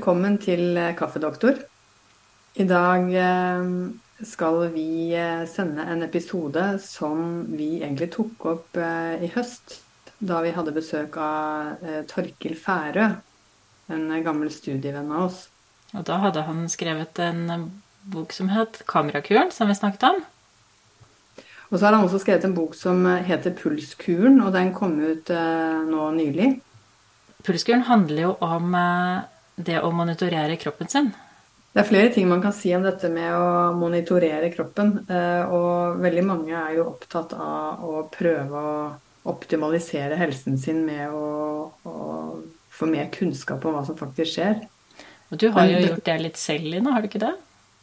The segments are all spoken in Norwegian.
Velkommen til eh, Kaffedoktor. I dag eh, skal vi eh, sende en episode som vi egentlig tok opp i høst, da vi hadde besøk av Torkil Færø, en gammel studievenn av oss. Og da hadde han skrevet en bok som het 'Kamerakuren', som vi snakket om. Og så har han også skrevet en bok som heter 'Pulskuren', og den kom ut nå nylig. Pulskuren handler jo om det å monitorere kroppen sin? Det er flere ting man kan si om dette med å monitorere kroppen. Eh, og veldig mange er jo opptatt av å prøve å optimalisere helsen sin med å, å få mer kunnskap om hva som faktisk skjer. Og du har jo gjort det litt selv, Lina, har du ikke det?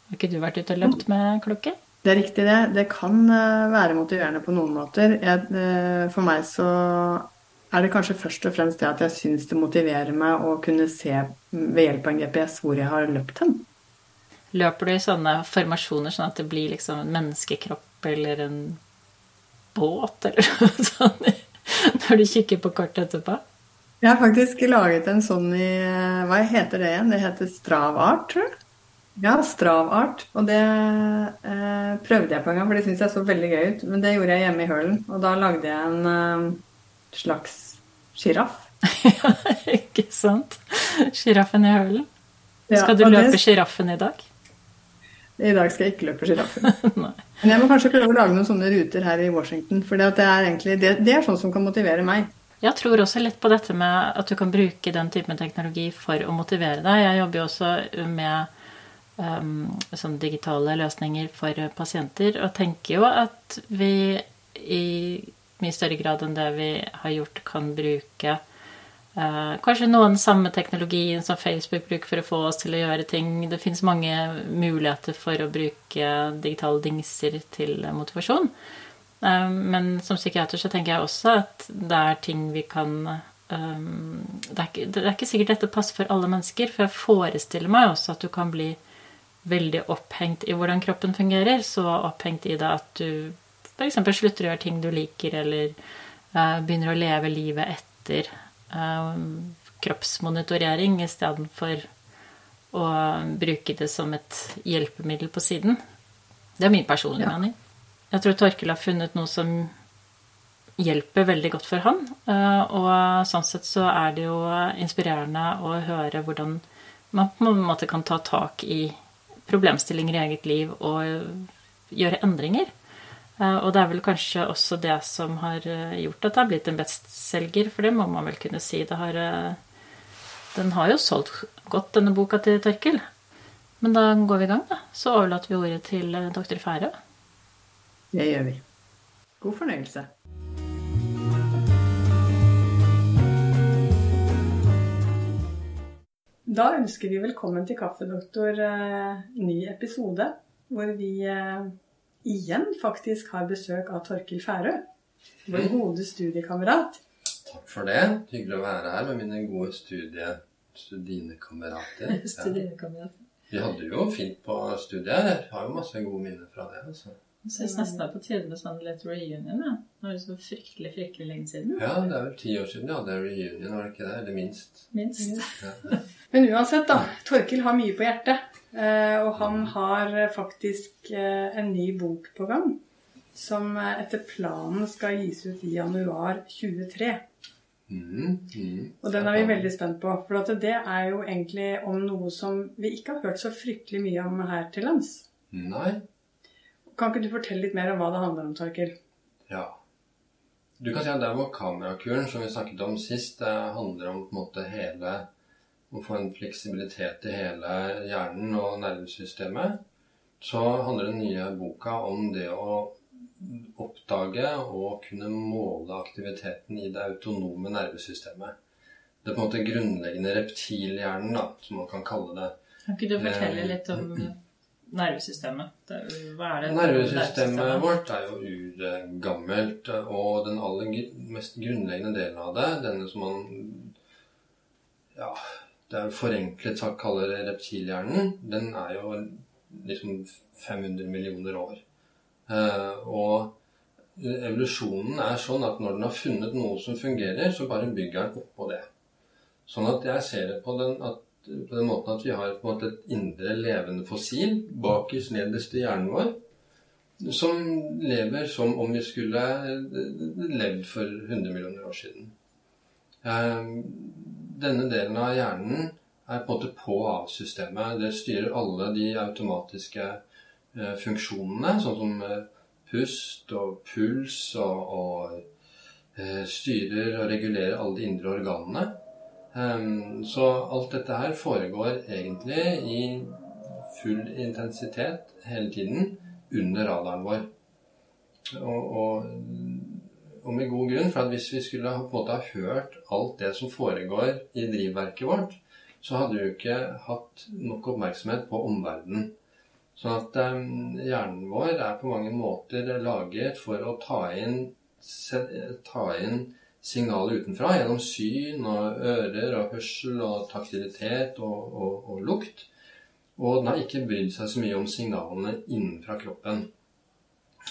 Har ikke du vært ute og løpt med klokke? Det er riktig, det. Det kan eh, være motiverende på noen måter. Jeg, eh, for meg så er det kanskje først og fremst det at jeg syns det motiverer meg å kunne se ved hjelp av en GPS hvor jeg har løpt hen. Løper du i sånne formasjoner sånn at det blir liksom en menneskekropp eller en båt eller noe sånt når du kikker på kortet etterpå? Jeg har faktisk laget en sånn i Hva heter det igjen? Det heter Stravart, tror jeg. Ja, Stravart. Og det eh, prøvde jeg på en gang, for det syntes jeg så veldig gøy ut. Men det gjorde jeg hjemme i hølen. Og da lagde jeg en eh, slags sjiraff. ja, ikke sant? Sjiraffen i hølen. Skal du løpe sjiraffen i dag? I dag skal jeg ikke løpe sjiraffen. Men jeg må kanskje prøve å lage noen sånne ruter her i Washington. For det er, egentlig, det, det er sånn som kan motivere meg. Jeg tror også litt på dette med at du kan bruke den typen teknologi for å motivere deg. Jeg jobber jo også med um, sånn digitale løsninger for pasienter, og tenker jo at vi i mye større grad enn det vi har gjort, kan bruke eh, kanskje noen samme teknologi som Facebook bruker for å få oss til å gjøre ting. Det fins mange muligheter for å bruke digitale dingser til motivasjon. Eh, men som psykiater så tenker jeg også at det er ting vi kan eh, det, er ikke, det er ikke sikkert dette passer for alle mennesker, for jeg forestiller meg også at du kan bli veldig opphengt i hvordan kroppen fungerer. Så opphengt i det at du f.eks. slutter å gjøre ting du liker, eller uh, begynner å leve livet etter uh, kroppsmonitorering istedenfor å bruke det som et hjelpemiddel på siden. Det er min personlige ja. mening. Jeg tror Torkel har funnet noe som hjelper veldig godt for han. Uh, og sånn sett så er det jo inspirerende å høre hvordan man på en måte kan ta tak i problemstillinger i eget liv og gjøre endringer. Eh, og det er vel kanskje også det som har eh, gjort at det har blitt en bestselger, for det må man vel kunne si. Har, eh, den har jo solgt godt, denne boka til Torkel. Men da går vi i gang, da. Så overlater vi ordet til doktor Færø. Det gjør vi. God fornøyelse. Da ønsker vi velkommen til Kaffedoktor ny episode, hvor vi igjen faktisk har besøk av Torkil Færø. Vår mm. gode studiekamerat. Takk for det. Hyggelig å være her med mine gode studie, studiekamerater. Ja. Vi hadde jo fint på studiet. Jeg har jo masse gode minner fra det. altså. Jeg syns nesten det er på tide med sånn litt reunion. Ja. Nå er det så fryktelig fryktelig lenge siden. Ja, det er vel ti år siden ja, det er reunion, var det ikke det? Eller minst. Minst. Ja. Men uansett, da. Torkil har mye på hjertet. Eh, og han har faktisk eh, en ny bok på gang. Som eh, etter planen skal gis ut i januar 23. Mm, mm, og den er vi veldig spent på. For det er jo egentlig om noe som vi ikke har hørt så fryktelig mye om her til lands. Nei. Kan ikke du fortelle litt mer om hva det handler om, Torkil? Ja. Du kan si at det var kamerakuren som vi snakket om sist. Det handler om på en måte hele Å få en fleksibilitet i hele hjernen og nervesystemet. Så handler den nye boka om det å oppdage og kunne måle aktiviteten i det autonome nervesystemet. Det er på en måte grunnleggende reptilhjernen, da, som man kan kalle det. Kan ikke du fortelle litt om nervesystemet? hva er det? Nervesystemet vårt er jo urgammelt. Og den aller mest grunnleggende delen av det, denne som man ja, det er forenklet sagt kaller reptilhjernen, den er jo liksom 500 millioner år. Uh, og evolusjonen er sånn at når den har funnet noe som fungerer, så bare bygger den oppå det. Sånn at jeg ser det på den, at, på den måten at vi har på en måte et indre levende fossil bakerst nederst i hjernen vår, som lever som om vi skulle levd for 100 millioner år siden. Eh, denne delen av hjernen er på en måte på-av-systemet. Det styrer alle de automatiske eh, funksjonene, sånn som eh, pust og puls, og, og styrer og regulerer alle de indre organene. Så alt dette her foregår egentlig i full intensitet hele tiden under radaren vår. Og, og, og, med god grunn, for at hvis vi skulle på en måte ha hørt alt det som foregår i drivverket vårt, så hadde vi jo ikke hatt nok oppmerksomhet på omverdenen. Sånn at um, hjernen vår er på mange måter laget for å ta inn, ta inn signaler utenfra gjennom syn og ører og hørsel og taktilitet og, og, og lukt. Og den har ikke brydd seg så mye om signalene innenfra kroppen.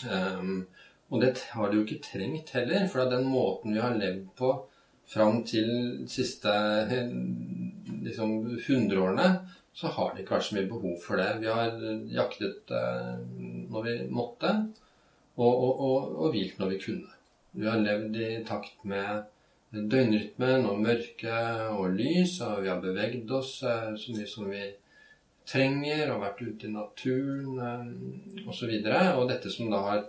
Um, og det har det jo ikke trengt heller, for den måten vi har levd på fram til de siste liksom, 100 årene, så har det ikke vært så mye behov for det. Vi har jaktet eh, når vi måtte, og, og, og, og hvilt når vi kunne. Vi har levd i takt med døgnrytmen og mørke og lys, og vi har beveget oss eh, så mye som vi trenger, og vært ute i naturen eh, osv. Og, så og dette som da har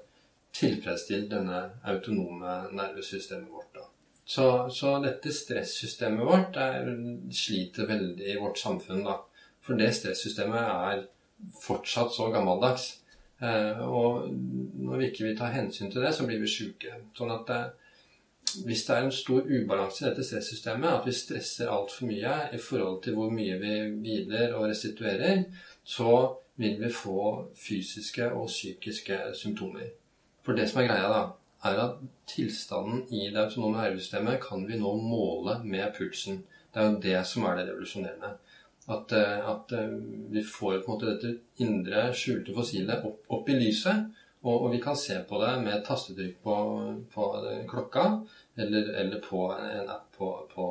tilfredsstilt denne autonome nervesystemet vårt. da. Så, så dette stressystemet vårt er, sliter veldig i vårt samfunn. da. For det stressystemet er fortsatt så gammeldags. Eh, og når vi ikke vil ta hensyn til det, så blir vi sjuke. Sånn at det, eh, hvis det er en stor ubalanse i dette stressystemet, at vi stresser altfor mye i forhold til hvor mye vi hviler og restituerer, så vil vi få fysiske og psykiske symptomer. For det som er greia, da, er at tilstanden i det autonome nervesystemet kan vi nå måle med pulsen. Det er jo det som er det revolusjonerende. At, eh, at eh, vi får på en måte dette indre, skjulte fossilet opp, opp i lyset. Og, og, vi kan se på det med tastetrykk på, på klokka eller, eller, på en app på, på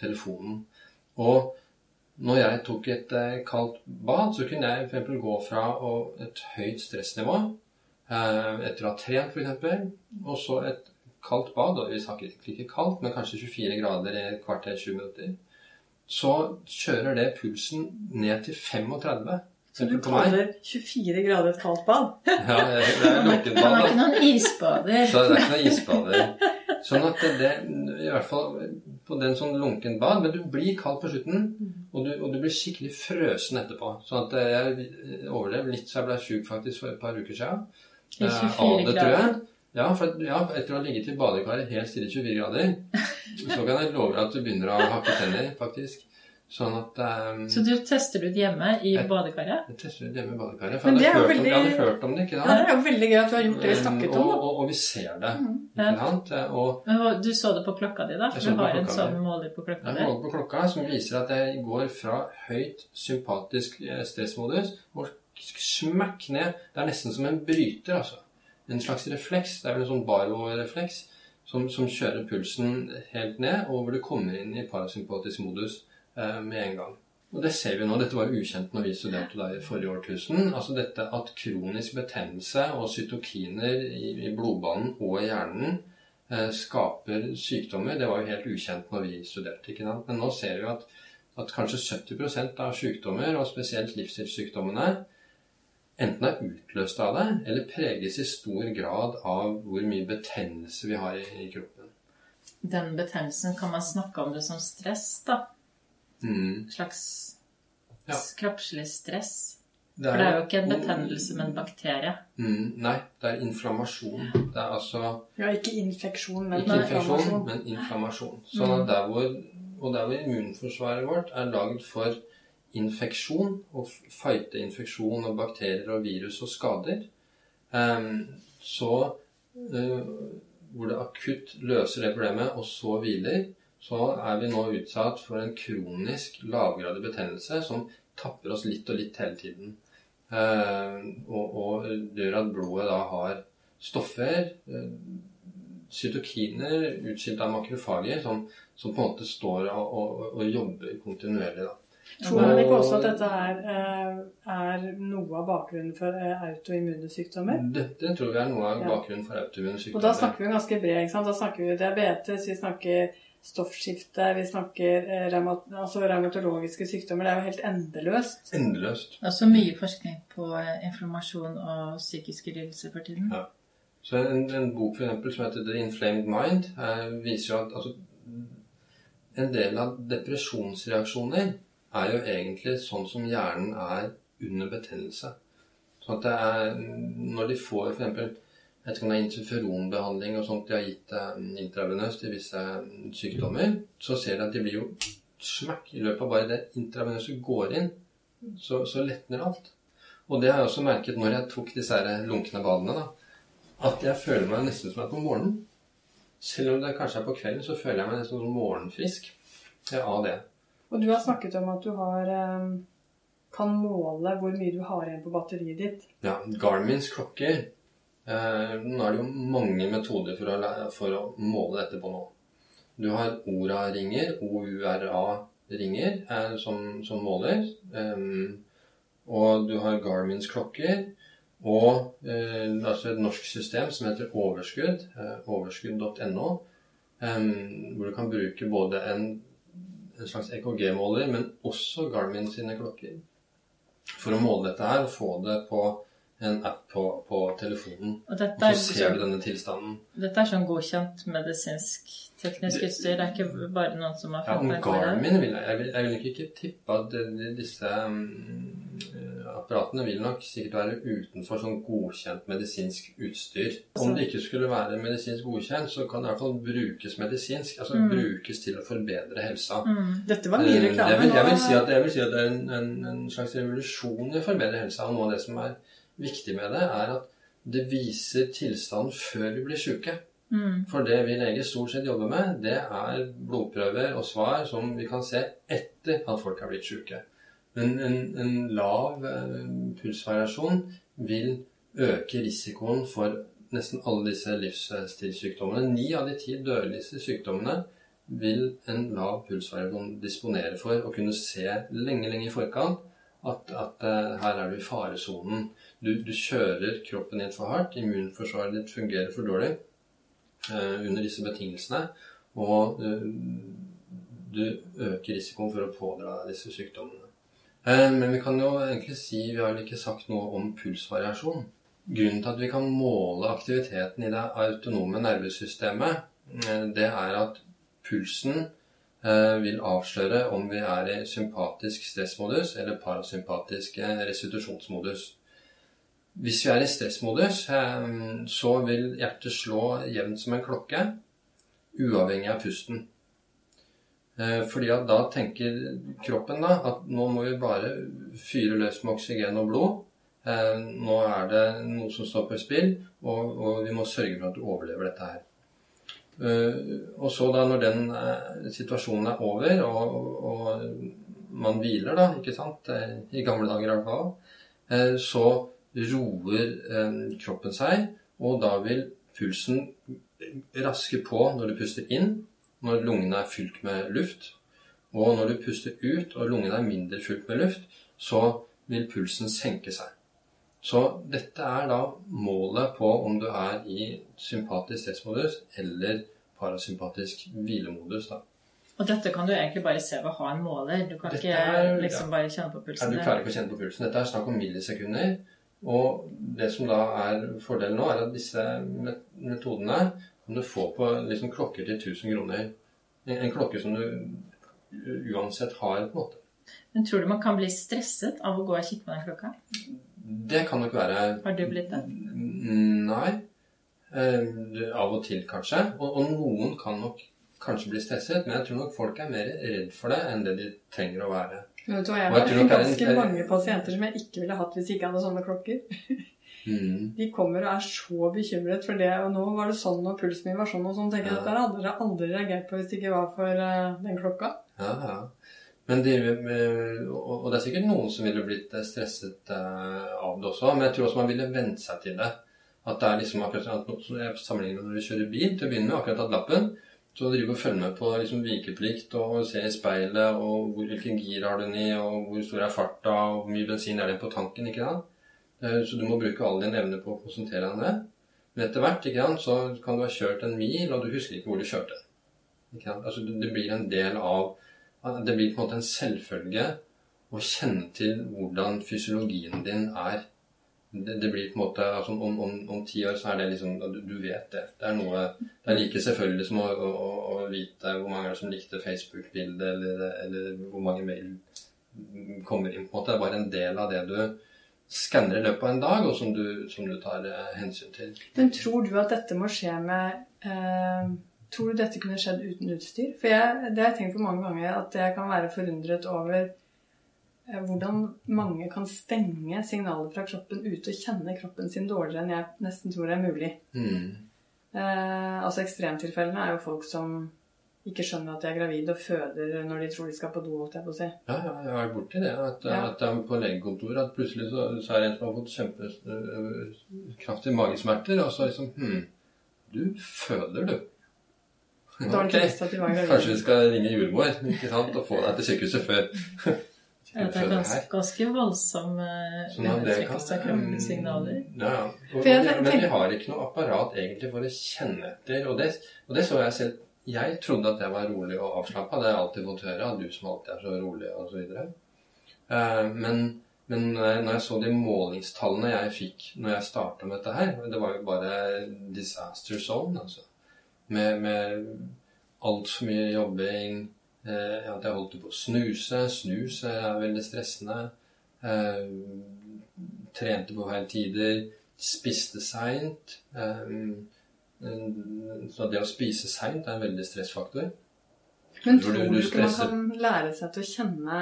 telefonen. Og når jeg tok et kaldt bad, så kunne jeg f.eks. gå fra et høyt stressnivå etter å ha trent f.eks., og så et kaldt bad, og vi snakker ikke kaldt, men kanskje 24 grader i et kvarter 20 minutter, så kjører det pulsen ned til 35 så du kaller 24 grader et kaldt bad? Ja, det er lukket bad. Det er ikke noen isbader. Så det er ikke noen isbader. Sånn at det, i hvert fall på den sånn lunken bad, men du blir kald på slutten, og du, og du blir skikkelig frøsen etterpå. Sånn at jeg overlevde litt, så jeg ble sjuk faktisk for et par uker siden. Av 24 tror grader? Ja, for, ja, etter å ha ligget i badekaret helt stille i 24 grader, så kan jeg love deg at du begynner å hakke tenner, faktisk. Sånn at um, Så du tester ut hjemme i jeg, badekaret? Jeg tester ut hjemme i badekaret. For jeg hadde, veldig, om, jeg hadde hørt om det. ikke sant? Ja, det er jo veldig gøy at du har gjort det vi snakket um, om. Og, og, og, vi ser det. Mm. ikke sant? Og, Men Du så det på klokka di, da? For du har en sånn måler på klokka di? Jeg måler på klokka som viser at jeg går fra høyt sympatisk eh, stressmodus og smekk ned. Det er nesten som en bryter, altså. En slags refleks. Det er vel en sånn barorefleks som, som kjører pulsen helt ned, og hvor du kommer inn i parasympatisk modus eh, med en gang. Og det ser vi nå. Dette var ukjent når vi studerte da i forrige årtusen. Altså dette at kronisk betennelse og cytokiner i, i blodbanen og hjernen eh, skaper sykdommer, det var jo helt ukjent når vi studerte. ikke sant? Men nå ser vi at, at kanskje 70% av sykdommer, og spesielt livsstilssykdommene, enten er utløst av det, eller preges i stor grad av hvor mye betennelse vi har i, i kroppen. Den betennelsen kan man snakke om det som stress, da? Mm. slags ja. kroppslig stress. Det er, For det er jo ikke en betennelse, men en bakterie. Mm, nei, det er inflammasjon. Det er altså Ja, ikke infeksjon, men Ikke infeksjon, men inflammasjon. Sånn at der hvor, og der hvor immunforsvaret vårt er lagd for infeksjon, og fighte infeksjon og bakterier og virus og skader, um, så uh, Hvor det akutt løser det problemet, og så hviler, så er vi nå utsatt for en kronisk lavgradig betennelse som tapper oss litt og litt hele tiden. Eh, og, og gjør at blodet da har stoffer, eh, cytokiner utskilt av makrofager, som, som, på en måte står og, og, og jobber kontinuerlig. da. Tror man ikke også at dette er, eh, er noe av bakgrunnen for eh, autoimmune sykdommer? Dette tror vi er noe av Ja. bakgrunnen for autoimmune sykdommer. Og da snakker vi ganske bred. ikke sant? Da snakker vi diabetes, vi snakker stoffskifte, vi snakker eh, reumat altså revmatologiske sykdommer. Det er jo helt endeløst. Endeløst. Det er også mye forskning på informasjon inflammasjon og psykiske lidelser for tiden. Ja. Så en, en bok for eksempel, som heter The Inflamed Mind, eh, viser jo at altså, en del av depresjonsreaksjoner er jo egentlig sånn som hjernen er under betennelse. Så at det er Når de får eksempel, jeg er interferonbehandling og sånt de har gitt eh, intravenøst i visse sykdommer, så ser de at de blir jo smakk i løpet av bare det intravenøse går inn, så, så letner alt. Og det har jeg også merket når jeg tok disse her lunkne badene, da. At jeg føler meg nesten som jeg er på morgenen. Selv om det kanskje er på kvelden, så føler jeg meg nesten som morgenfrisk av det. Og du har snakket om at du har eh, kan måle hvor mye du har igjen på batteriet ditt. Ja, Garmins klokker eh, Nå er det jo mange metoder for å, for å måle dette på nå. Du har ORA-ringer, OURA-ringer, eh, som, som måler. Em, og du har Garmins klokker. Og eh, det er altså et norsk system som heter Overskudd, eh, overskudd.no, em, hvor du kan bruke både en, en slags EKG-måler, men også Garmin sine klokker for å måle dette her og få det på en app på, på telefonen. Og Og så ser du denne tilstanden. dette er sånn godkjent medisinsk teknisk utstyr. Det er ikke bare noen som har Ja, funnet om en god. Garmin vil jeg, jeg, vil, jeg vil ikke tippe at disse um, apparatene vil nok sikkert være utenfor sånn godkjent medisinsk utstyr. Om det ikke skulle være medisinsk godkjent, så kan det i hvert fall brukes medisinsk. Altså brukes til å forbedre helsa. Dette var mye Eh, reklame. Jeg vil, jeg, vil si at, jeg vil si at det er en, en, en slags revolusjon i å forbedre helsa. Og noe av det som er viktig med det, er at det viser tilstanden før vi blir syke. For det vi leger stort sett jobber med, det er blodprøver og svar som vi kan se etter at folk har blitt syke. Men en, en lav eh, pulsvariasjon vil øke risikoen for nesten alle disse livsstilssykdommene. Ni av de ti dødeligste sykdommene vil en lav pulsvariasjon disponere for å kunne se lenge, lenge i forkant at, at uh, her er du i faresonen. Du, du kjører kroppen din for hardt, immunforsvaret ditt fungerer for dårlig uh, under disse betingelsene, og uh, du øker risikoen for å pådra disse sykdommene. Eh, men vi kan jo egentlig si vi har vel ikke sagt noe om pulsvariasjon. Grunnen til at vi kan måle aktiviteten i det autonome nervesystemet, eh, det er at pulsen eh, vil avsløre om vi er i sympatisk stressmodus eller parasympatisk restitusjonsmodus. Hvis vi er i stressmodus, så vil hjertet slå jevnt som en klokke, uavhengig av pusten. Eh, Fordi at da tenker kroppen da at nå må vi bare fyre løs med oksygen og blod. Eh, Nå er det noe som står på spill, og, og vi må sørge for at du overlever dette her. Eh, Og så da når den situasjonen er over, og, og man hviler da, ikke sant, i gamle dager i så roer kroppen seg, og da vil pulsen raske på når du puster inn, når lungene er fylt med luft. Og når du puster ut, og lungene er mindre fylt med luft, så vil pulsen senke seg. Så dette er da målet på om du er i sympatisk stressmodus eller parasympatisk hvilemodus. da. Og dette kan du egentlig bare se ved å ha en måler. Du kan Dette ikke er- liksom bare kjenne på Ja, pulsen. du klarer ikke å kjenne på pulsen. Dette er snakk om millisekunder. Og det som da er fordelen nå, er at disse metodene kan du får på liksom klokker til 1000 kroner. En, en klokke som du uansett har, på en måte. Men tror du man kan bli stresset av å gå og kikke på den klokka? Det kan nok være Har du blitt det? Mm, Nei. Eh, av og til, kanskje. Og, og noen kan nok kanskje bli stresset, men jeg tror nok folk er mer redd for det enn det de trenger å være. Men Vet du hva, jeg har ganske mange pasienter som jeg ikke ville hatt hvis jeg ikke hadde sånne klokker. Mm. De kommer og er så bekymret for det, og nå var det sånn, og pulsen min var sånn, og sånn. tenker jeg Ja. at Dette hadde dere aldri reagert på hvis det ikke var for uh, den klokka. Ja, ja. Men de, eh, og det er sikkert noen som ville blitt eh, stresset eh, av det også. Men jeg tror også man ville vent seg til det. At det er liksom akkurat at Jeg sammenligner når du kjører bil til å begynne med, akkurat tatt lappen. Så driver du og følger med på liksom vikeplikt og ser i speilet og hvor, hvilken gir har du den i, og hvor stor er farta, og hvor mye bensin er det på tanken. ikke sant? Eh, Så du må bruke all din evne på å konsentrere deg om det. Men etter hvert ikke sant, så kan du ha kjørt en mil, og du husker ikke hvor du kjørte. Altså, det blir en del av Det blir på en måte en selvfølge å kjenne til hvordan fysiologien din er. Det, det blir på en måte altså om, om, om ti år så er det liksom du, du vet det. Det er noe Det er like selvfølgelig som å, å, å- vite hvor mange som likte Facebook-bildet, eller, eller hvor mange mail kommer inn. på en måte. Det er bare en del av det du skanner i løpet av en dag, og som du, som du tar eh, hensyn til. Men tror du at dette må skje med eh, Tror du dette kunne skjedd uten utstyr? For jeg, det har jeg tenkt på mange ganger, at jeg kan være forundret over eh, hvordan mange kan stenge signaler fra kroppen ute og kjenne kroppen sin dårligere enn jeg nesten tror det er mulig. Mm. Eh, altså Ekstremtilfellene er jo folk som ikke skjønner at de er gravide og føder når de tror de skal på do. holdt jeg på å si. Ja, ja, jeg har vært borti det. At, Ja. at er på legekontoret at plutselig så, så er det en som har fått kjempekraftige magesmerter, og så liksom Hm, du føder, du. Da har de Ok, at de var gravide. Kanskje vi skal ringe jordmor ikke sant, og få deg til sykehuset før. Ja, det er ganske, ganske voldsomme Sånn av kroppens signaler. Ja, ja. Og, og- men vi har ikke noe apparat egentlig for å kjenne etter. Og det, og det så jeg selv. Jeg trodde at jeg var rolig og avslappa. Det har jeg alltid fått høre av du som alltid er så rolig osv. Uh, men, men når jeg- så de målingstallene jeg fikk når jeg starta med dette her Det var jo bare disaster zone, altså. Med, med altfor mye jobbing. Eh, at jeg holdt på å snuse. Snus er veldig stressende. Eh, trente på feil tider. Spiste seint. Eh, så det å spise seint er en veldig stressfaktor. Men Tror du du ikke man kan lære seg til å kjenne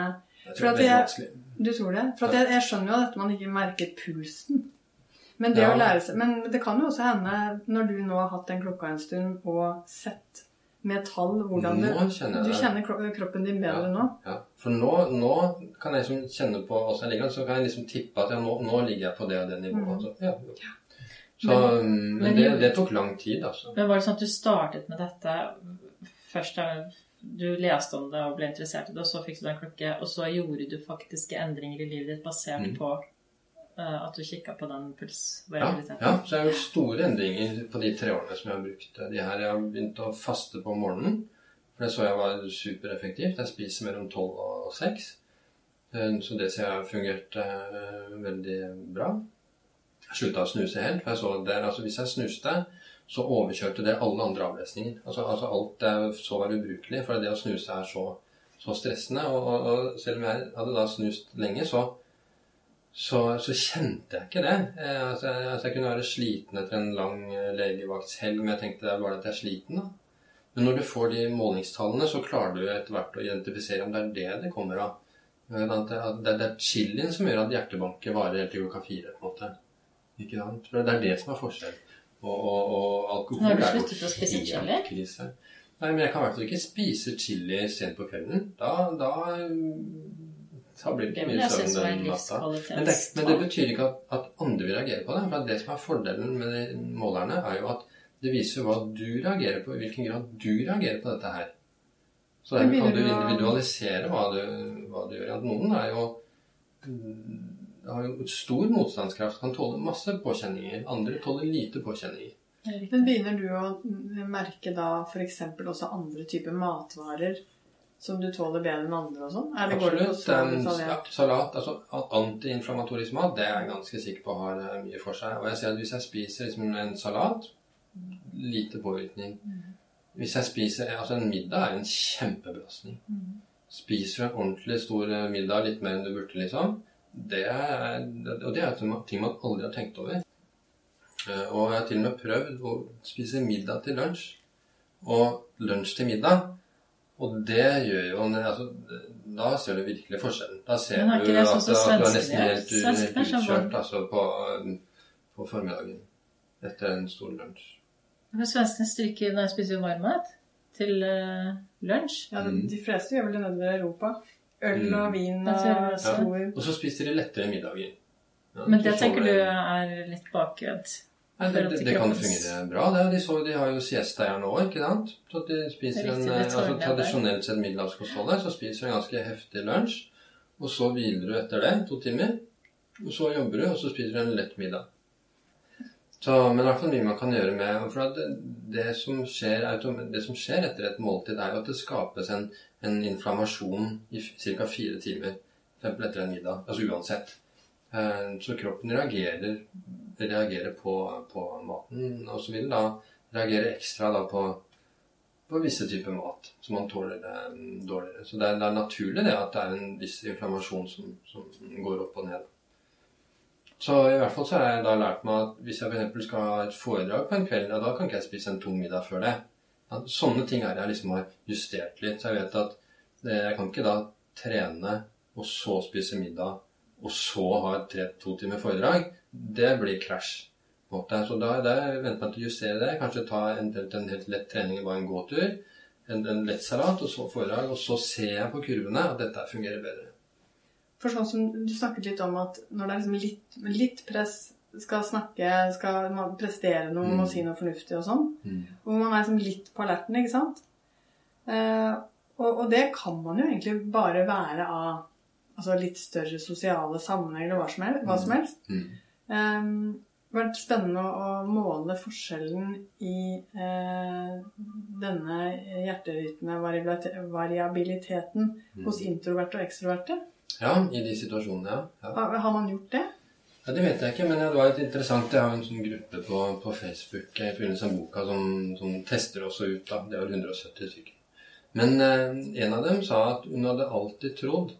Jeg tror det er vanskelig. Du tror det? For at jeg, jeg skjønner jo at man ikke merker pulsen. Men det Ja. å lære seg Men det kan jo også hende, når du nå har hatt den klokka en stund og sett med tall hvordan du kjenner Du kjenner kroppen din bedre Ja. nå? Ja, for nå, nå kan jeg liksom kjenne på åssen jeg ligger, så kan jeg liksom tippe at ja, nå, nå ligger jeg på det og det nivået. Mm. Så, Ja. Så, men, men det, det tok lang tid, altså. Men var det sånn at du startet med dette først da du leste om det og ble interessert i det, og så fikk du deg en klokke, og så gjorde du faktiske endringer i livet ditt basert Mm. på uh, at du kikka på den Ja, pulsvariabiliteten? ja, så jeg har gjort store endringer på de tre årene som jeg har brukt de her. Jeg har begynt å faste på morgenen, for det så jeg var supereffektivt. Jeg spiser mellom tolv og seks. Eh, Så det ser jeg har fungert uh, veldig bra. Jeg slutta å snuse helt, for jeg så det, altså hvis jeg snuste, så overkjørte det alle andre avlesninger. Altså, altså alt jeg så var ubrukelig, for det å snuse er så, så stressende. Og, og, og selv om jeg hadde da snust lenge, så så, så kjente jeg ikke det. Eh, altså, jeg, altså, jeg kunne være sliten etter en lang eh, legevaktshelg, men jeg tenkte det er bare at jeg er sliten. da. Men når du får de målingstallene, så klarer du etter hvert å identifisere om det er det det kommer av. Eh, det, er, det er chilien som gjør at hjertebanket varer helt til klokka fire. på en måte. Ikke sant? For det er det som er forskjell. Og, og, og alkohol Har du sluttet å spise chili? krise. Nei, men jeg kan i hvert fall ikke spise chili sent på kvelden. Da, da, da blir det ikke mye søvn den natta. Men det, men det betyr ikke at, at andre vil reagere på det. For det som er fordelen med de målerne, er jo at det viser hva du reagerer på, i hvilken grad du reagerer på dette her. Så dermed kan du individualisere hva du, hva du gjør. At noen er jo har jo stor motstandskraft, kan tåle masse påkjenninger. Andre tåler lite påkjenninger. Men begynner du å merke da f.eks. også andre typer matvarer som du tåler bedre enn andre og sånn? Absolutt. så ja, salat, altså antiinflamatorisk mat det er jeg ganske sikker på har eh, mye for seg. Og jeg ser at hvis jeg spiser liksom en salat, lite påvirkning. Hvis jeg spiser altså En middag er en kjempebelastning. Spiser du en ordentlig stor eh, middag, litt mer enn du burde, liksom det er, Og det er ting man aldri har tenkt over. Eh, Og jeg har til og med prøvd å spise middag til lunsj og lunsj til middag. Og det gjør jo altså, Da ser du virkelig forskjellen. Da ser er du at, sånn at som du er nesten helt utkjørt altså, på, på formiddagen etter en stor lunsj. Men Svenskene stryker når de spiser varm mat til uh, lunsj. Ja, Mm. De fleste gjør vel det nedover i Europa. Øl og Mm. vin Jeg og ja. stor Og så spiser de lettere middager. Ja, Men det tenker du er litt bakvendt. Ja, det, det, det kan fungere bra. Det, de, så, de har jo siesta her nå, ikke sant? Så de spiser Det er en, det eh, altså. Tradisjonelt sett middelhavskostholdet, så spiser du en ganske heftig lunsj. Og så hviler du etter det to timer. Og så jobber du, og så spiser du en lett middag. Så, men i hvert fall mye man kan gjøre med For at det, det, som skjer, det som skjer etter et måltid, er jo at det skapes en, en inflammasjon i ca. fire timer. Etter en middag. Altså uansett. Eh, Så kroppen reagerer, reagerer på, på maten, og så vil den da reagere ekstra da på, på visse typer mat som man tåler eh, dårligere. Så det er, det er naturlig det at det er en viss inflammasjon som, som går opp og ned. Så i hvert fall så har jeg da lært meg at hvis jeg f.eks. skal ha et foredrag på en kveld, ja, da kan ikke jeg spise en tung middag før det. Ja, sånne ting er jeg liksom har justert litt. Så jeg vet at jeg kan ikke da trene og så spise middag og så ha et tre, to timer foredrag. Det blir krasj. Så da, venter venter man til å justere det. Kanskje ta en, en helt lett trening, bare en gåtur. En, en lett salat og så foredrag. Og så ser jeg på kurvene at dette fungerer bedre. For sånn som du snakket litt om at når det er liksom litt, litt press, skal snakke, skal prestere noe Mm. og si noe fornuftig og sånn, Mm. hvor man er liksom litt på alerten, ikke sant? Eh, og, og det kan man jo egentlig bare være av altså litt større sosiale sammenhenger eller hva som helst. Hva som helst. Mm. Um, det har vært spennende å, måle forskjellen i eh, denne hjerterytme-variabiliteten hos introverte og ekstroverte. Ja, i de situasjonene, ja. ja. Har, har man gjort det? Ja, Det vet jeg ikke, men det var litt interessant. Jeg har en sånn gruppe på, på Facebook i forbindelse med boka som, som tester også ut. da. Det var 170 stykker. Men eh, en av dem sa at hun hadde alltid trodd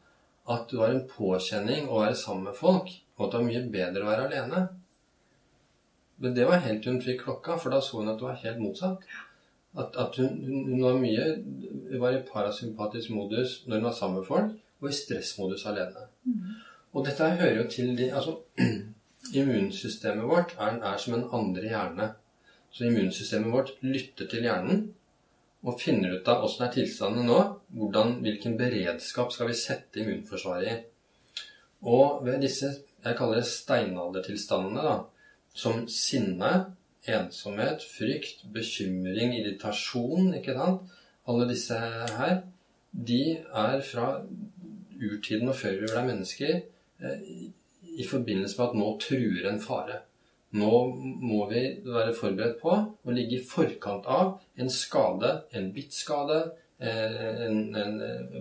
at det var en påkjenning å være sammen med folk, og at det var mye bedre å være alene. Men det var helt til hun fikk klokka, for da så hun at det var helt motsatt. At, at hun, hun, var mye var i parasympatisk modus når hun var sammen med folk, og i stressmodus alene. Og dette hører jo til de Altså, immunsystemet vårt er, er som en andre hjerne. Så immunsystemet vårt lytter til hjernen og finner ut av åssen er tilstanden nå, hvordan, hvilken beredskap skal vi sette immunforsvaret i. Og ved disse jeg kaller det steinaldertilstandene, da, som sinne, ensomhet, frykt, bekymring, irritasjon, ikke sant, alle disse her, de er fra urtiden og før vi ble mennesker, i forbindelse med at nå truer en fare. Nå må vi være forberedt på å ligge i forkant av en skade, en bittskade, eh, en, en,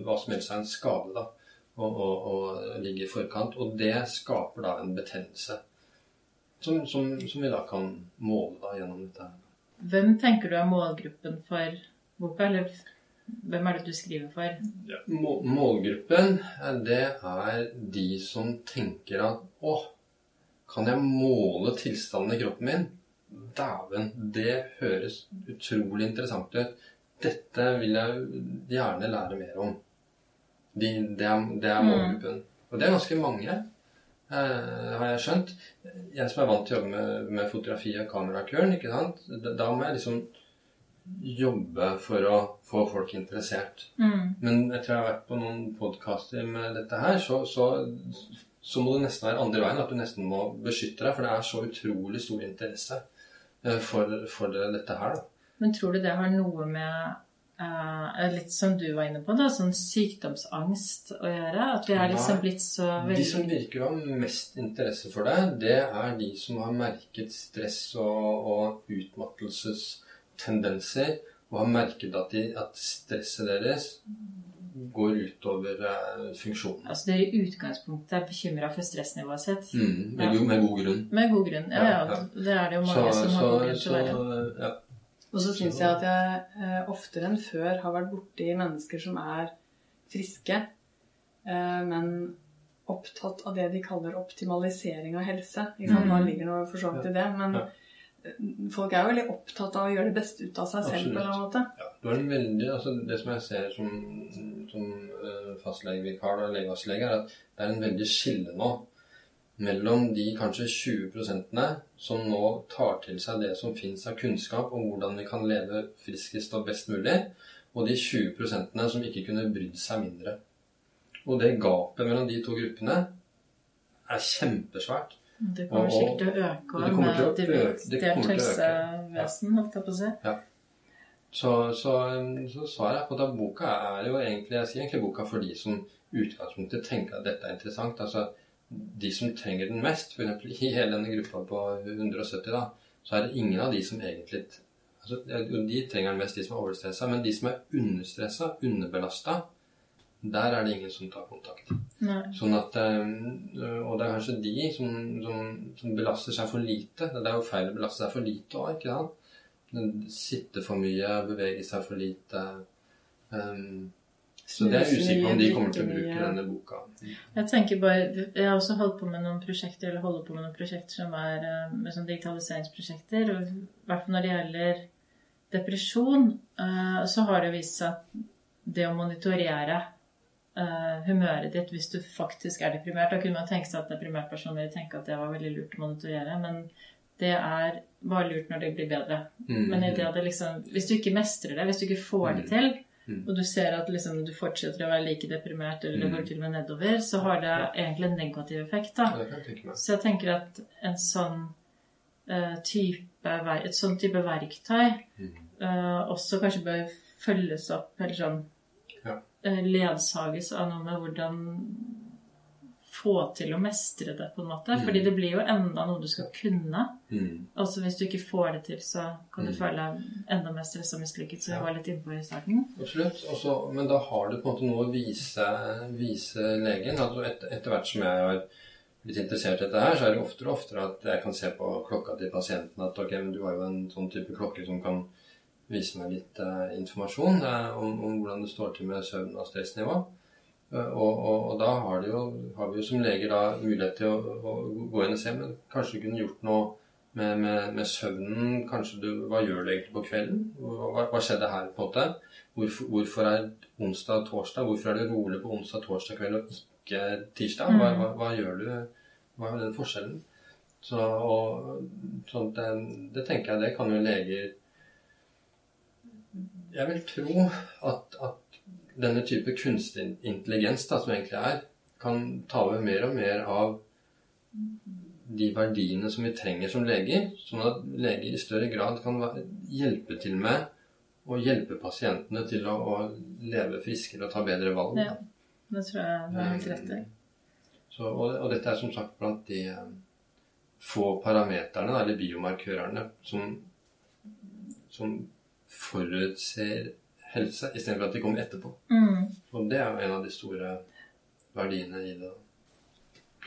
hva som helst er en skade, da. Og, og, og ligge i forkant. Og det skaper da en betennelse. Som, som, som vi da kan måle da gjennom dette. Hvem tenker du er målgruppen for boka? Eller hvem er det du skriver for? Ja. Målgruppen, eh, det er de som tenker at Å, kan jeg måle tilstanden i kroppen min? Dæven, det høres utrolig interessant ut. Dette vil jeg gjerne lære mer om. De, det, er, det er målgruppen. Og det er ganske mange, eh, har jeg skjønt. Jeg som er vant til å jobbe med, med fotografi og kamerakuren, ikke sant? Da, da må jeg liksom jobbe for å få folk interessert. Mm. Men etter jeg har vært på noen podkaster med dette her, så, så, så må det nesten være andre veien. At du nesten må beskytte deg, for det er så utrolig stor interesse eh, for, for dette her. Da. Men tror du det har noe med Uh, Litt som du var inne på, da, sånn sykdomsangst å gjøre? At vi er liksom blitt så De som virker å ha mest interesse for det, det er de som har merket stress og, og utmattelsestendenser, og har merket at, de, at stresset deres går utover eh, funksjonen. Altså dere i utgangspunktet er bekymra for stressnivået sitt. Mm, med, god- med god grunn. Med god grunn. Ja, Ja, ja. ja. Det er det jo Så, mange som har så, god grunn til å være. ja. Og så syns jeg at jeg eh, oftere enn før har vært borti mennesker som er friske, eh, men opptatt av det de kaller optimalisering av helse. Ikke sant? Mm. Nå ligger noe for så vidt i det, men Ja. Folk er jo veldig opptatt av å gjøre det beste ut av seg selv på en eller annen måte. Ja, du en veldig, altså Det som jeg ser som, som uh, fastlegevikar og legevaktlege, er at det er en veldig skille nå mellom de kanskje 20% som nå tar til seg det som fins av kunnskap om hvordan vi kan leve friskest og best mulig, og de 20% som ikke kunne brydd seg mindre. Og det gapet mellom de to gruppene er kjempesvært. Det kommer sikkert til å øke og med øke- det delt kommer til helsevesen, holdt jeg på å si. Så, så, så svaret er på at boka er jo egentlig Jeg sier egentlig boka for de som utgangspunktet tenker at dette er interessant. Altså de som trenger den mest, f.eks. i hele denne gruppa på 170, da, så er det ingen av de som egentlig altså, De trenger den mest, de som er overstressa, men de som er understressa, underbelasta, der er det ingen som tar kontakt. Nei. Sånn at, øh, Og det er kanskje de som, som, som belaster seg for lite. Det er jo feil å belaste seg for lite òg, ikke sant? Sitte for mye, bevege seg for lite. Um, så det er usikker på om de kommer til å bruke denne boka. Jeg tenker bare, jeg har også holdt på med noen prosjekter, eller holder på med noen prosjekter som er eh, sånn digitaliseringsprosjekter. Og i hvert fall når det gjelder depresjon, eh, så har det vist seg at det å monitorere eh, humøret ditt hvis du faktisk er deprimert Da kunne man tenke seg at deprimert person ville tenke at det var veldig lurt å monitorere, men det er bare lurt når det blir bedre. Mm. Men liksom, hvis du ikke mestrer det, hvis du ikke får det til, Mm. og du ser at liksom, du fortsetter å være like deprimert, eller det Mm. går til og med nedover, så har det egentlig en negativ effekt. jeg. Så jeg tenker at en sånn uh, type, et sånn type verktøy Mm. eh, også kanskje bør følges opp, eller sånn eh, ledsages av noe med hvordan få til å mestre det, på en måte. Mm. Fordi det blir jo enda noe du skal kunne. Mm. Altså Hvis du ikke får det til, så kan du Mm. føle deg enda mer stressa og mislykket, Så jeg Ja. var litt innpå i starten. Absolutt. Også, men da har du på en måte noe å vise, vise legen. Altså et, etter hvert som jeg har blitt interessert i dette her, så er det oftere og oftere at jeg kan se på klokka til pasienten at ok, men du har jo en sånn type klokke som kan vise meg litt eh, informasjon eh, om, om hvordan det står til med søvn og stressnivå. Eh, og, og, og da har, jo, har vi jo som leger da mulighet til å, å gå inn og se, men kanskje du kunne gjort noe med, med, med søvnen. Kanskje du, Hva gjør du egentlig på kvelden? Hva, hva skjedde her? på en måte? Hvorfor, hvorfor er onsdag og torsdag Hvorfor er det rolig på onsdag og torsdag kveld og ikke tirsdag? Hva, hva, hva gjør du? Hva er den forskjellen? Så, og, så det, det tenker jeg det kan jo leger Jeg vil tro at, at denne type kunstig intelligens da, som egentlig er, kan ta over mer og mer av de verdiene som vi trenger som leger, sånn at leger i større grad kan hjelpe til med å hjelpe pasientene til å, å leve friskere og ta bedre valg. Ja. Det tror jeg du har helt rett i. Så, og, og dette er som sagt blant de eh, få parameterne, eller biomarkørene, som, som forutser helse, istedenfor at de kommer etterpå. Mm. Og det er en av de store verdiene i det.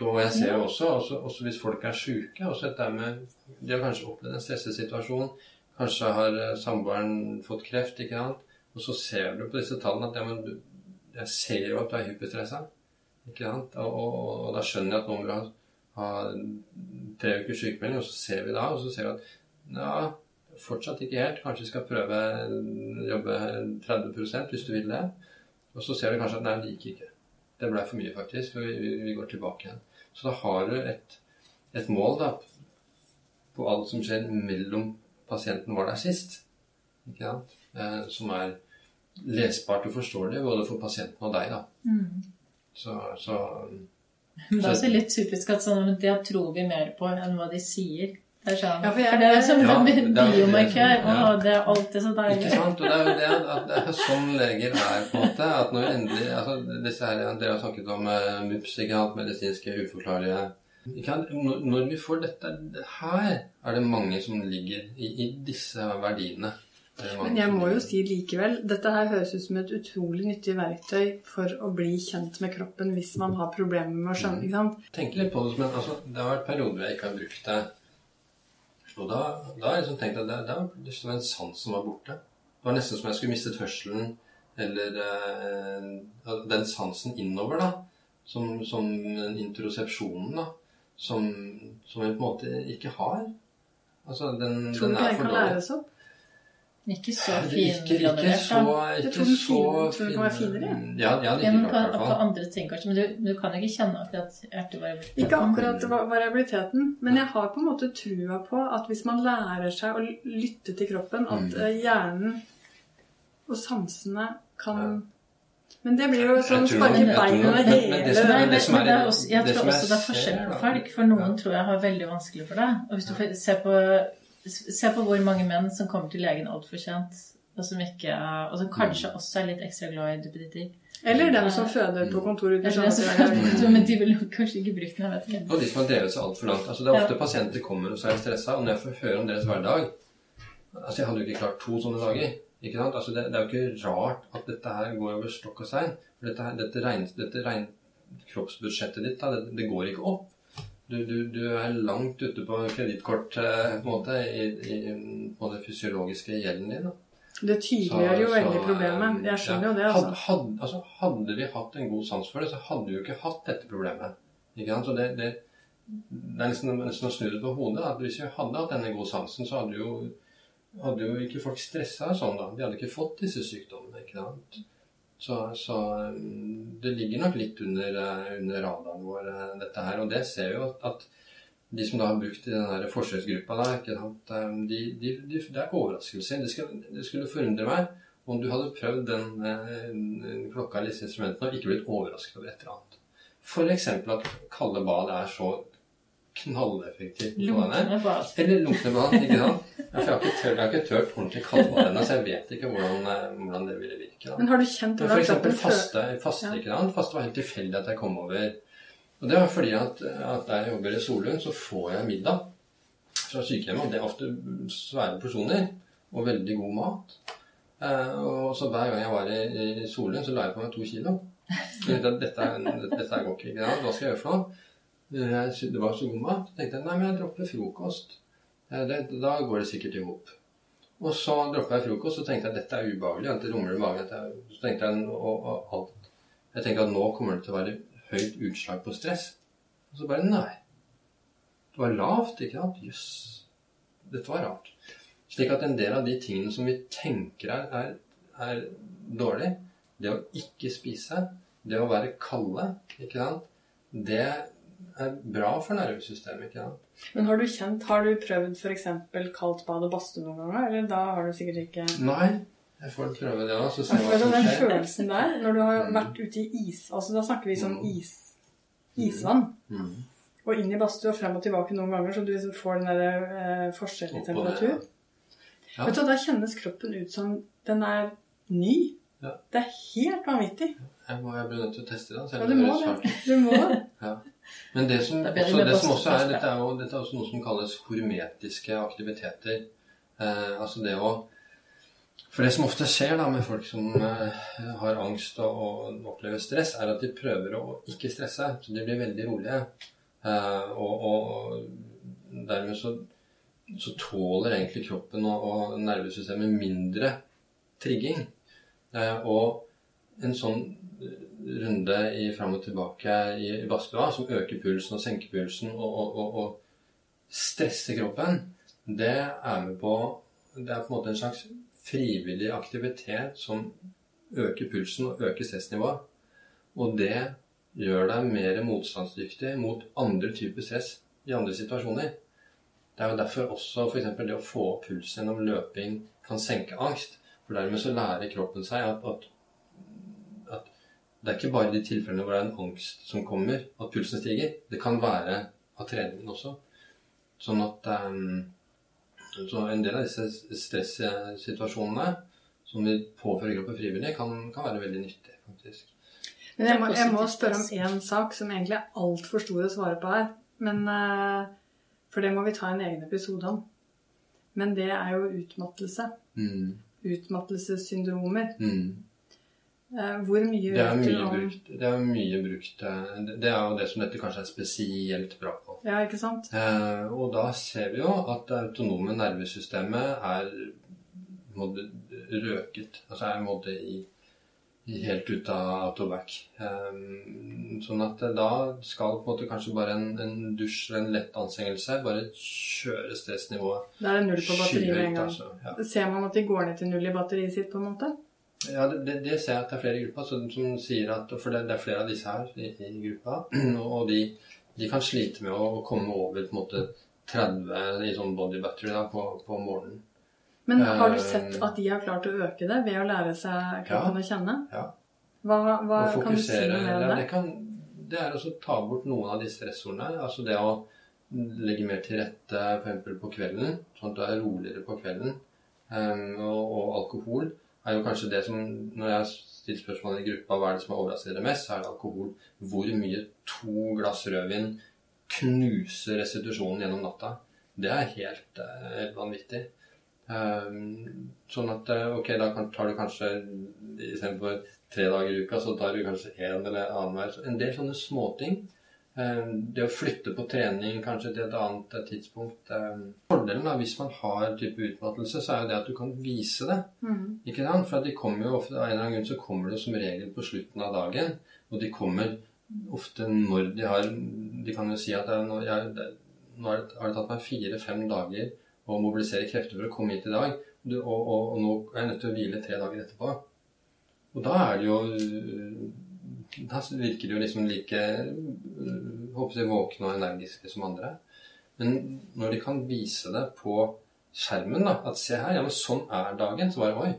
Og jeg ser også, også, også hvis folk er syke også dette med, De har kanskje opplevd en stressesituasjon. Kanskje har eh, samboeren fått kreft. ikke sant? Og så ser du på disse tallene at ja, men du, jeg ser jo at du er hyperstressa. Ikke sant? Og, og, og da skjønner jeg at noen vil ha, ha tre ukers sykemelding, og så ser vi da, og så ser vi at ja, fortsatt ikke helt. Kanskje vi skal prøve å jobbe 30% hvis du vil det. Og så ser vi kanskje at nei, det gikk ikke. Det ble for mye, faktisk. For vi, vi, går tilbake igjen. Så da har du et, et mål da, på alt som skjer mellom pasienten var der sist. Ikke sant? Eh, som er lesbart og forståelig både for pasienten og deg. da. Mm. Så, så Det er også litt typisk at sånn, det tror vi mer på enn hva de sier. Sånn, Ja, for jeg- for det er som Ja, en og biomarkør. ja. Det er alltid så Ikke sant? Og det er jo det at det er sånn leger er, på en måte. At når endelig altså disse her, Dere har snakket om uh, MUPS, ikke sant? Medisinske uforklarlige ikke sant? Når, når vi får dette Her er det mange som ligger i, i disse verdiene. Er Men jeg må jo si likevel, dette her høres ut som et utrolig nyttig verktøy for å bli kjent med kroppen hvis man har problemer med å skjønne. ikke sant? Tenk litt på det, men altså, det har vært perioder jeg ikke har brukt det. Og da, da har jeg liksom tenkt at det, det var en sans som var borte. Det var nesten som jeg skulle mistet hørselen, eller eh, den sansen innover, da. Som, som introsepsjonen, da. Som, som jeg på en måte ikke har. Altså, den, Tror den du ikke er den kan læres opp? Ikke så Ikke, ikke fingradert, så, da. Jeg ikke tror den det kan være finere, Ja, ja, det Ja, er men på, på andre ting, kanskje. Men du, du kan jo ikke kjenne akkurat ertevariabiliteten. Ikke akkurat va- variabiliteten, men jeg har på en måte trua på at hvis man lærer seg å lytte til kroppen, at Mm. eh, hjernen og sansene kan Men det blir jo sånn sparke jeg tror- bein under men- men det som er- det som er jeg tror også det er forskjell på folk. For noen tror jeg har veldig vanskelig for det. Og hvis du ser på, se på hvor mange menn som kommer til legen altfor sent, og som, ikke, og som kanskje også er litt ekstra glad i duppeditter. Eller dem som føder på kontoret Eller så- Sandefjord. Men de vil kanskje ikke bruke den, jeg vet ikke. Og de som har drevet seg altfor langt. Altså, det er ofte pasienter kommer og så er stressa, og når jeg får høre om deres hverdag Altså, jeg hadde jo ikke klart to sånne dager. Ikke sant? Altså, det, det er jo ikke rart at dette her går over stokk og stein. For dette, her, dette, regn, dette regn, kroppsbudsjettet ditt, da, det, det går ikke opp. Du, du, du er langt ute på kredittkort eh, i, i på det fysiologiske gjelden din. Da. Det tydeliggjør jo veldig problemet. eh, Jeg skjønner ja. jo det, altså. Hadde, hadde, altså. Hadde vi hatt en god sans for det, så hadde vi jo ikke hatt dette problemet. Ikke sant? Så det, det, det er nesten, nesten å snu det på hodet. At hvis vi hadde hatt denne gode sansen, så hadde jo, hadde jo ikke folk stressa sånn, da. De hadde ikke fått disse sykdommene. ikke sant? Så, så um, det ligger nok litt under, eh, under radaren vår, eh, dette her. Og det ser vi jo at, de som da har brukt i den forsøksgruppa, der, ikke sant? De, de, de, det er overraskelser. Det, skal, det skulle forundre meg om du hadde prøvd den den klokka eller disse instrumentene og ikke blitt overrasket over et eller annet. F.eks. at kalde bad er så knalleffektivt. Lunkne henne. Eller lunkne bad, ikke sant? Ja, for jeg har ikke tørt, jeg har ikke tørt ordentlig kalde ennå, så jeg vet ikke hvordan, eh, hvordan det ville virke. da. Men har du kjent Men for eksempel faste, faste, ikke sant? Faste var helt tilfeldig at jeg kom over. Og det var fordi at, at der jeg jobber i Solund, så får jeg middag fra sykehjemmet. Og det er ofte svære porsjoner og veldig god mat. Eh, og så hver gang jeg var i, i Solund, så la jeg på meg to kilo. Dette, dette, dette går ikke. ikke sant? Hva skal jeg gjøre for noe? Det var så god mat. Så tenkte jeg nei, men jeg dropper frokost. Det, da går det sikkert i hop. Og så droppa jeg frokost, og tenkte jeg dette er ubehagelig. Det rumler i magen. Så tenkte jeg og, og alt. Jeg tenkte at nå kommer det til å være høyt utslag på stress. Og så bare nei. Det var lavt, ikke sant? Jøss. Dette var rart. Slik at en del av de tingene som vi tenker er, er, er dårlig, det å ikke spise, det å være kalde, ikke sant, det er bra for nervesystemet. ikke sant? Men har du kjent, har du prøvd f.eks. kaldt bad og badstue noen ganger? Eller da har du sikkert ikke Nei, jeg får prøve det òg, så ser vi hva som skjer. Den følelsen der, når du har vært ute i is altså Da snakker vi sånn is, isvann. Mm. Og inn i badstua, frem og tilbake noen ganger, så du liksom får den der eh, forskjell i Opp og ned, temperatur. Ja. Vet du, Da kjennes kroppen ut som den er ny. Ja. Det er helt vanvittig. Jeg, må, jeg blir nødt til å teste det. Ja, du må det. Du må det. Men det som, også, det som også er, dette er, jo, dette er også noe som kalles hormetiske aktiviteter. Eh, altså det å For det som ofte skjer da med folk som eh, har angst og, og opplever stress, er at de prøver å ikke stresse. Så de blir veldig rolige. Eh, og, og dermed så, så tåler egentlig kroppen og, og nervesystemet mindre trigging. Eh, og en sånn runde i fram og tilbake i i badstua som øker pulsen og senker pulsen og, og, og, og stresser kroppen, det er med på Det er på en måte en slags frivillig aktivitet som øker pulsen og øker stressnivået. Og det gjør deg mer motstandsdyktig mot andre typer stress i andre situasjoner. Det er jo derfor også f.eks. det å få opp pulsen gjennom løping kan senke angst. For dermed så lærer kroppen seg at, at det er ikke bare de tilfellene hvor det er en angst som kommer, at pulsen stiger. Det kan være av treningen også. Sånn at um, så en del av disse stressituasjonene som vi påfører kroppen frivillig, kan, kan være veldig nyttig, faktisk. Men jeg må, jeg må spørre om én sak som egentlig er altfor stor å svare på her. Men, eh, for det må vi ta en egen episode om. Men det er jo utmattelse. Mm. Utmattelsessyndromer. Mm. Eh, Hvor mye Det er mye brukt. Det er mye brukt. eh, Det det er jo det som dette kanskje er spesielt bra på. Ja, ikke sant? Eh, og da ser vi jo at det autonome nervesystemet er røket. Altså er en måte i, helt ut av autobac. Eh, sånn at da skal på en måte kanskje bare en, en dusj eller en lett anstrengelse bare kjøre stressnivået Da er det null på batteriet med en gang. Altså. Ja. Ser man at de går ned til null i batteriet sitt, på en måte? Ja, det, det, ser jeg at det er flere i gruppa som, som sier at For det, det er flere av disse her i, i gruppa. Og de, de kan slite med å komme over på en måte 30 i sånn body battery da, på, på morgenen. Men har du Eh, sett at de har klart å øke det ved å lære seg kroppen å kjenne? Ja. Hva, hva kan du si med ja, det, det? kan, det er å ta bort noen av de stressordene. Altså det å legge mer til rette f.eks. på kvelden, sånn at du er roligere på kvelden. Um, og, og alkohol er jo kanskje det som Når jeg stiller spørsmål i gruppa hva er det som har overrasket dere mest, så er det alkohol. Hvor mye to glass rødvin knuser restitusjonen gjennom natta. Det er helt, eh, helt vanvittig. Um, sånn at eh, ok, da tar du kanskje istedenfor tre dager i uka, så tar du kanskje én eller annenhver. Så En del sånne småting. Um, det å flytte på trening kanskje til et annet eh, tidspunkt. Um, fordelen da, hvis man har type utmattelse, så er jo det at du kan vise det. Mm. Ikke sant? For de kommer jo ofte, av en eller annen grunn så kommer det som regel på slutten av dagen. Og de kommer ofte når de har De kan jo si at er, nå, jeg, det, nå har det, tatt meg fire-fem dager å mobilisere krefter for å komme hit i dag. Og, og, og nå er jeg nødt til å hvile tre dager etterpå. Og da er det jo Da virker de jo liksom like øh, håper jeg, våkne og energiske som andre. Men når de kan vise det på skjermen, da, at se her, ja, men sånn er dagen, så bare oi.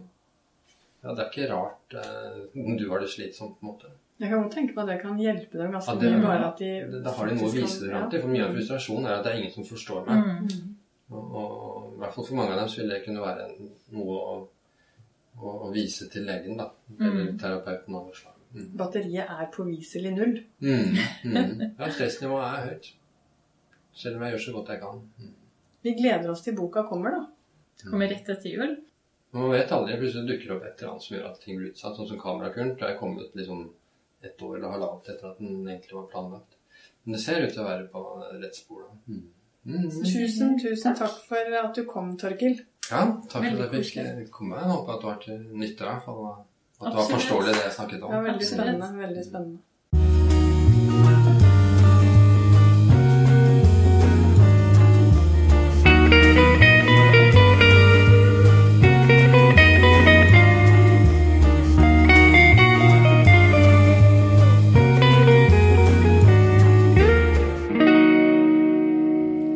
Ja, det er ikke rart eh, du har det slitsomt, på en måte. Jeg kan godt tenke på at det kan hjelpe dem ganske Ja, det- mye. Bare at de Da- Da har de noe å vise det fram til. For mye av frustrasjonen er at det er ingen som forstår meg. Mm. Og, og i hvert fall for mange av dem så vil det kunne være noe å, å, å vise til legen, da. Eller Mm. terapeuten av noe slag. Mm. Batteriet er påviselig null. Mm. Mm. Ja, stressnivået er høyt. Selv om jeg gjør så godt jeg kan. Mm. Vi gleder oss til boka kommer, da. Det kommer rett etter jul. Man vet aldri. Plutselig dukker det opp et eller annet som gjør at ting blir utsatt. Sånn som kamerakuren. Det er kommet liksom et år eller halvannet etter at den egentlig var planlagt. Men det ser ut til å være på rett spor. da. Mm. Mm. Tusen, tusen takk for at du kom, Torkil. Ja, takk for at jeg fikk komme. Jeg håper at det var til nytte. i hvert fall. At det var forståelig det jeg snakket om. var veldig spennende. Veldig spennende.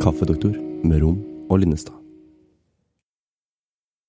Kaffedoktor med Rom og Linnestad.